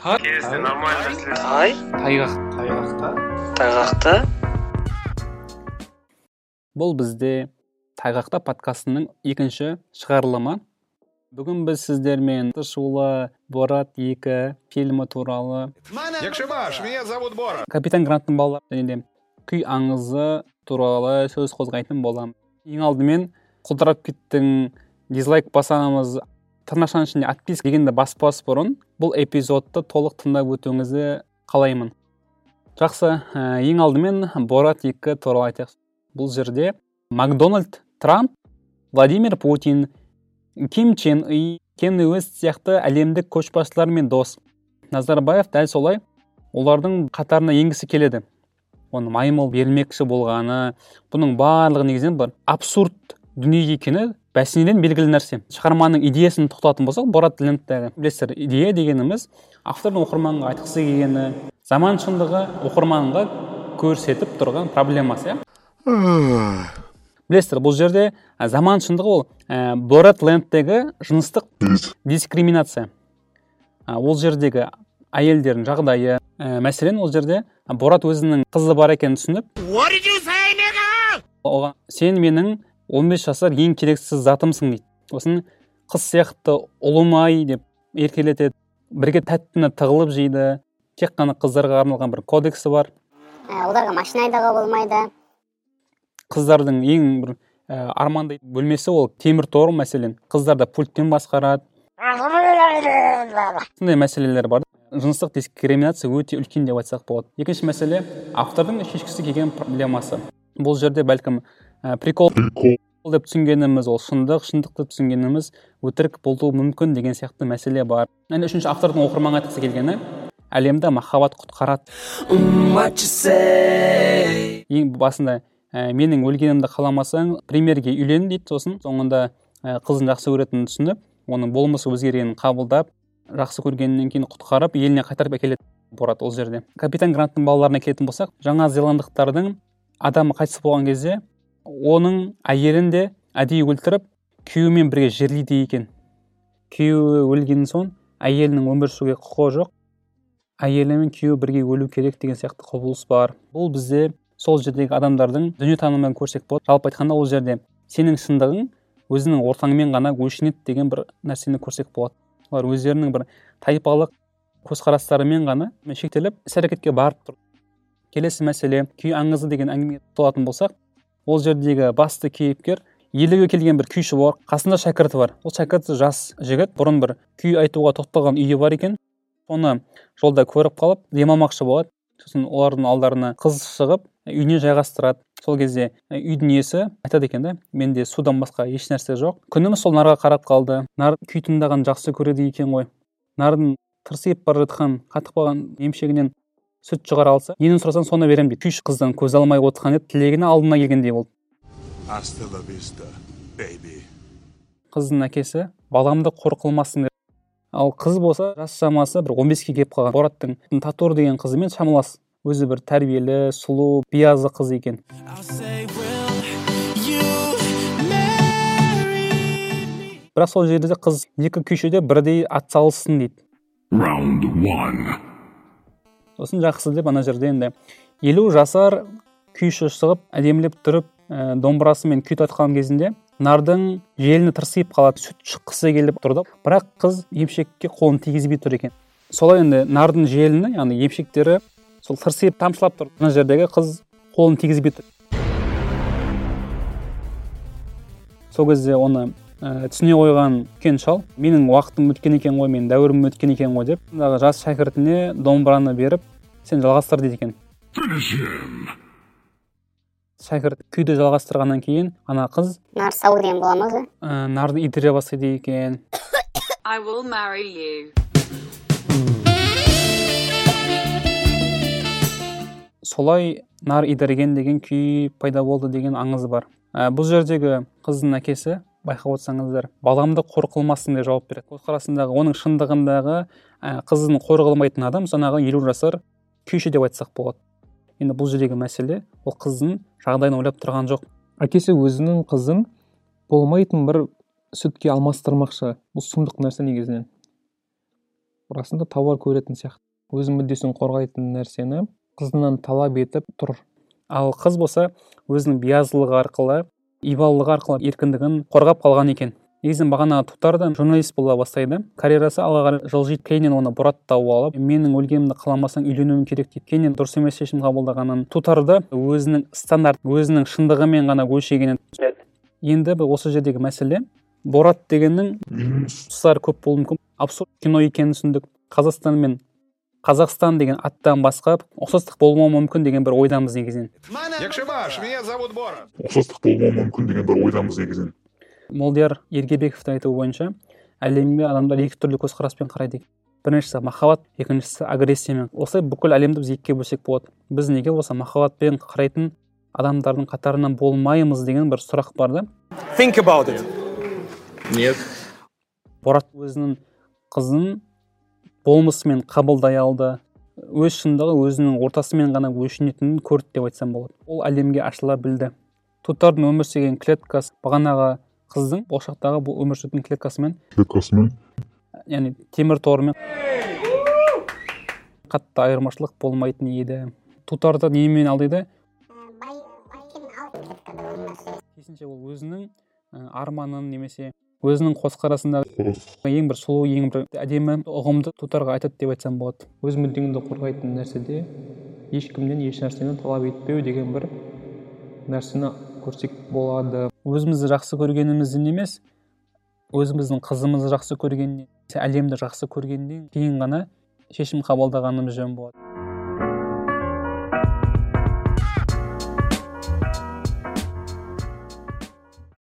нормально тай тайғақ тайғақта тайғақта бұл бізде тайғақта подкастының екінші шығарылымы. Бүгін біз сіздермен шулы борат екі фильмі туралы. Якшибаш, меня зовут Бора. капитан гранттың балалары және де күй аңызы туралы сөз қозғайтын боламын. Ең алдымен құлдырап кеттің дизлайк басамыз. Тырнақшаның ішінде отписка дегенді баспас бұрын бұл эпизодты толық тыңдап өтуіңізді қалаймын. Жақсы ә, ең алдымен борат екі туралы айтайық. Бұл жерде макдональд трамп владимир путин ким чен ый кен уэст сияқты әлемдік көшбасшылармен дос. Назарбаев дәл солай олардың қатарына енгісі келеді. Оның маймыл бермекші болғаны бұның барлығы негізінен бір абсурд дүние екені бәсенеден белгілі нәрсе. Шығарманың идеясын тоқталатын болсақ борат лентадағы білесіздер. Идея дегеніміз автордың оқырманға айтқысы келгені заман шындығы оқырманға көрсетіп тұрған проблемасы иә? Білесіздер бұл жерде ә, заман шындығы ол ә, борат лендтегі жыныстық дискриминация. Ә, ол жердегі әйелдердің жағдайы ә, мәселен ол жерде борат өзінің қызы бар екенін түсініп оған сен менің 15 жасар ең керексіз затымсың дейді. Сосын қыз сияқты ұлым ай деп еркелетеді. Бірге тәттіні тығылып жейді. Тек қана қыздарға арналған бір кодексі бар. Ә, оларға машина айдауға болмайды. Қыздардың ең бір ә, армандайтын бөлмесі ол темір тор мәселен. Қыздар да пульттен басқарады. Сондай мәселелер бар. Жыныстық дискриминация өте үлкен деп айтсақ болады. Екінші мәселе автордың шешкісі келген проблемасы. Бұл жерде бәлкім прикол деп түсінгеніміз ол шындық шындық деп түсінгеніміз өтірік болуы мүмкін деген сияқты мәселе бар. Және үшінші автордың оқырманға айтқысы келгені әлемді махаббат құтқарады. Ең басында ә, менің өлгенімді қаламасаң премьерге үйлен дейді сосын. Соңында ә, қызын жақсы көретінін түсініп оның болмысы өзгергенін қабылдап жақсы көргеннен кейін құтқарып еліне қайтарып әкеледі борат ол жерде. Капитан гранттың балаларына келетін болсақ жаңа зеландықтардың адамы қайтыс болған кезде оның әйелін де әдейі өлтіріп күйеуімен бірге жерлейді екен. Күйеуі өлген соң әйелінің өмір сүруге құқығы жоқ. Әйелі мен күйеуі бірге өлу керек деген сияқты құбылыс бар. Бұл бізде сол жердегі адамдардың дүниетанымын көрсек болады. Жалпы айтқанда ол жерде сенің шындығың өзіңнің ортаңмен ғана өлшенеді деген бір нәрсені көрсек болады. Олар өздерінің бір тайпалық көзқарастарымен ғана шектеліп іс әрекетке барып тұр. Келесі мәселе күй аңызы деген әңгімеге тоқталатын болсақ ол жердегі басты кейіпкер елуге келген бір күйші бар қасында шәкірті бар. Ол шәкірті жас жігіт бұрын бір күй айтуға тоқталған үйі бар екен. Соны жолда көріп қалып демалмақшы болады. Сосын олардың алдарына қыз шығып үйіне жайғастырады. Сол кезде үйдің иесі айтады екен да менде судан басқа еш нәрсе жоқ күніміз сол нарға қарап қалды. Нар күй жақсы көреді екен ғой. Нардың тырсиып бара жатқан қатып қалған емшегінен сүт шығара алса нені сұрасаң соны беремін дейді. Күйші қыздан көз алмай отырған еді. Тілегіне алдына келгендей болды. Қыздың әкесі баламды қор қылмасын деп ал қыз болса жас шамасы бір 15-ке келіп қалған. Бораттың татур деген қызымен шамалас. Өзі бір тәрбиелі сұлу биязы қыз екен. Бірақ сол жерде қыз екі күйші де бірдей атсалыссын дейді. Round one. Сосын жақсы деп ана жерде енді елу жасар күйші шығып әдемілеп тұрып ә, домбырасымен күй тартқан кезінде нардың желіні тырсиып қалады сүт шыққысы келіп тұр да бірақ қыз емшекке қолын тигізбей тұр екен. Солай енді нардың желіні яғни емшектері сол тырсиып тамшылап тұр. Мына жердегі қыз қолын тигізбей тұр. Сол кезде оны ә, түсіне қойған үлкен шал. Менің уақытым өткен екен ғой менің дәуірім өткен екен ғой деп жаңағы жас шәкіртіне домбыраны беріп сен жалғастыр дейді екен. Шәкірт күйді жалғастырғаннан кейін ана қыз нар сау деген бола ма өзі ә, нарды итіре бастайды екен. I will marry you. солай нар идірген деген күй пайда болды деген аңызы бар. Ә, бұл жердегі қыздың әкесі байқап отырсаңыздар баламды қор қылмасын деп жауап береді. Көзқарасындағы оның шындығындағы ә, қызын қор қылмайтын адам жаңағы елу жасар күйші деп айтсақ болады. Енді бұл жердегі мәселе ол қыздың жағдайын ойлап тұрған жоқ. Әкесі өзінің қызын болмайтын бір сүтке алмастырмақшы. Бұл сұмдық нәрсе негізінен. Расында тауар көретін сияқты. Өз мүддесін қорғайтын нәрсені қызынан талап етіп тұр. Ал қыз болса өзінің биязылығы арқылы ибалылығы арқылы еркіндігін қорғап қалған екен негізі бағана тутар да журналист бола бастайды карьерасы алға қарай жылжиды кейіннен оны борат тауып алып менің өлгенімді қаламасаң үйленуім керек дейді кейіннен дұрыс емес шешім қабылдағанын тутарды өзінің стандарт өзінің шындығымен ғана өлшегенін енді осы жердегі мәселе борат дегеннің тұстары көп болуы мүмкін. Абсурд кино екенін түсіндік. Қазақстан мен қазақстан деген аттан басқа ұқсастық болмауы мүмкін деген бір ойдамыз негізінен. Якшимаш, меня зовут Борат. ұқсастық болмауы мүмкін деген бір ойдамыз негізінен. Молдияр ергебековтің айтуы бойынша әлемге адамдар екі түрлі көзқараспен қарайды екен. Біріншісі махаббат екіншісі агрессиямен осылай бүкіл әлемді біз екіге бөлсек болады. Біз неге осы махаббатпен қарайтын адамдардың қатарынан болмаймыз деген бір сұрақ бар да. Think about it. борат өзінің қызын болмысымен қабылдай алды өз шындығы өзінің ортасымен ғана өлшенетінін көрді деп айтсам болады ол әлемге ашыла білді тутардың өмір сүрген клеткасы бағанағы қыздың болашақтағы бұл өмір сүретін клеткасымен клеткасымен яғни темір тормен қатты айырмашылық болмайтын еді тутарды немен алдайды керісінше ол өзінің ә, арманын немесе өзінің көзқарасындағы ең бір сұлу ең бір әдемі ұғымды тутарға айтады деп айтсам болады. Өз мүддеңді қорғайтын нәрседе ешкімнен еш нәрсені талап етпеу деген бір нәрсені көрсек болады. Өзімізді жақсы көргенімізден емес өзіміздің қызымызды жақсы көргеннен әлемді жақсы көргеннен кейін ғана шешім қабылдағанымыз жөн болады.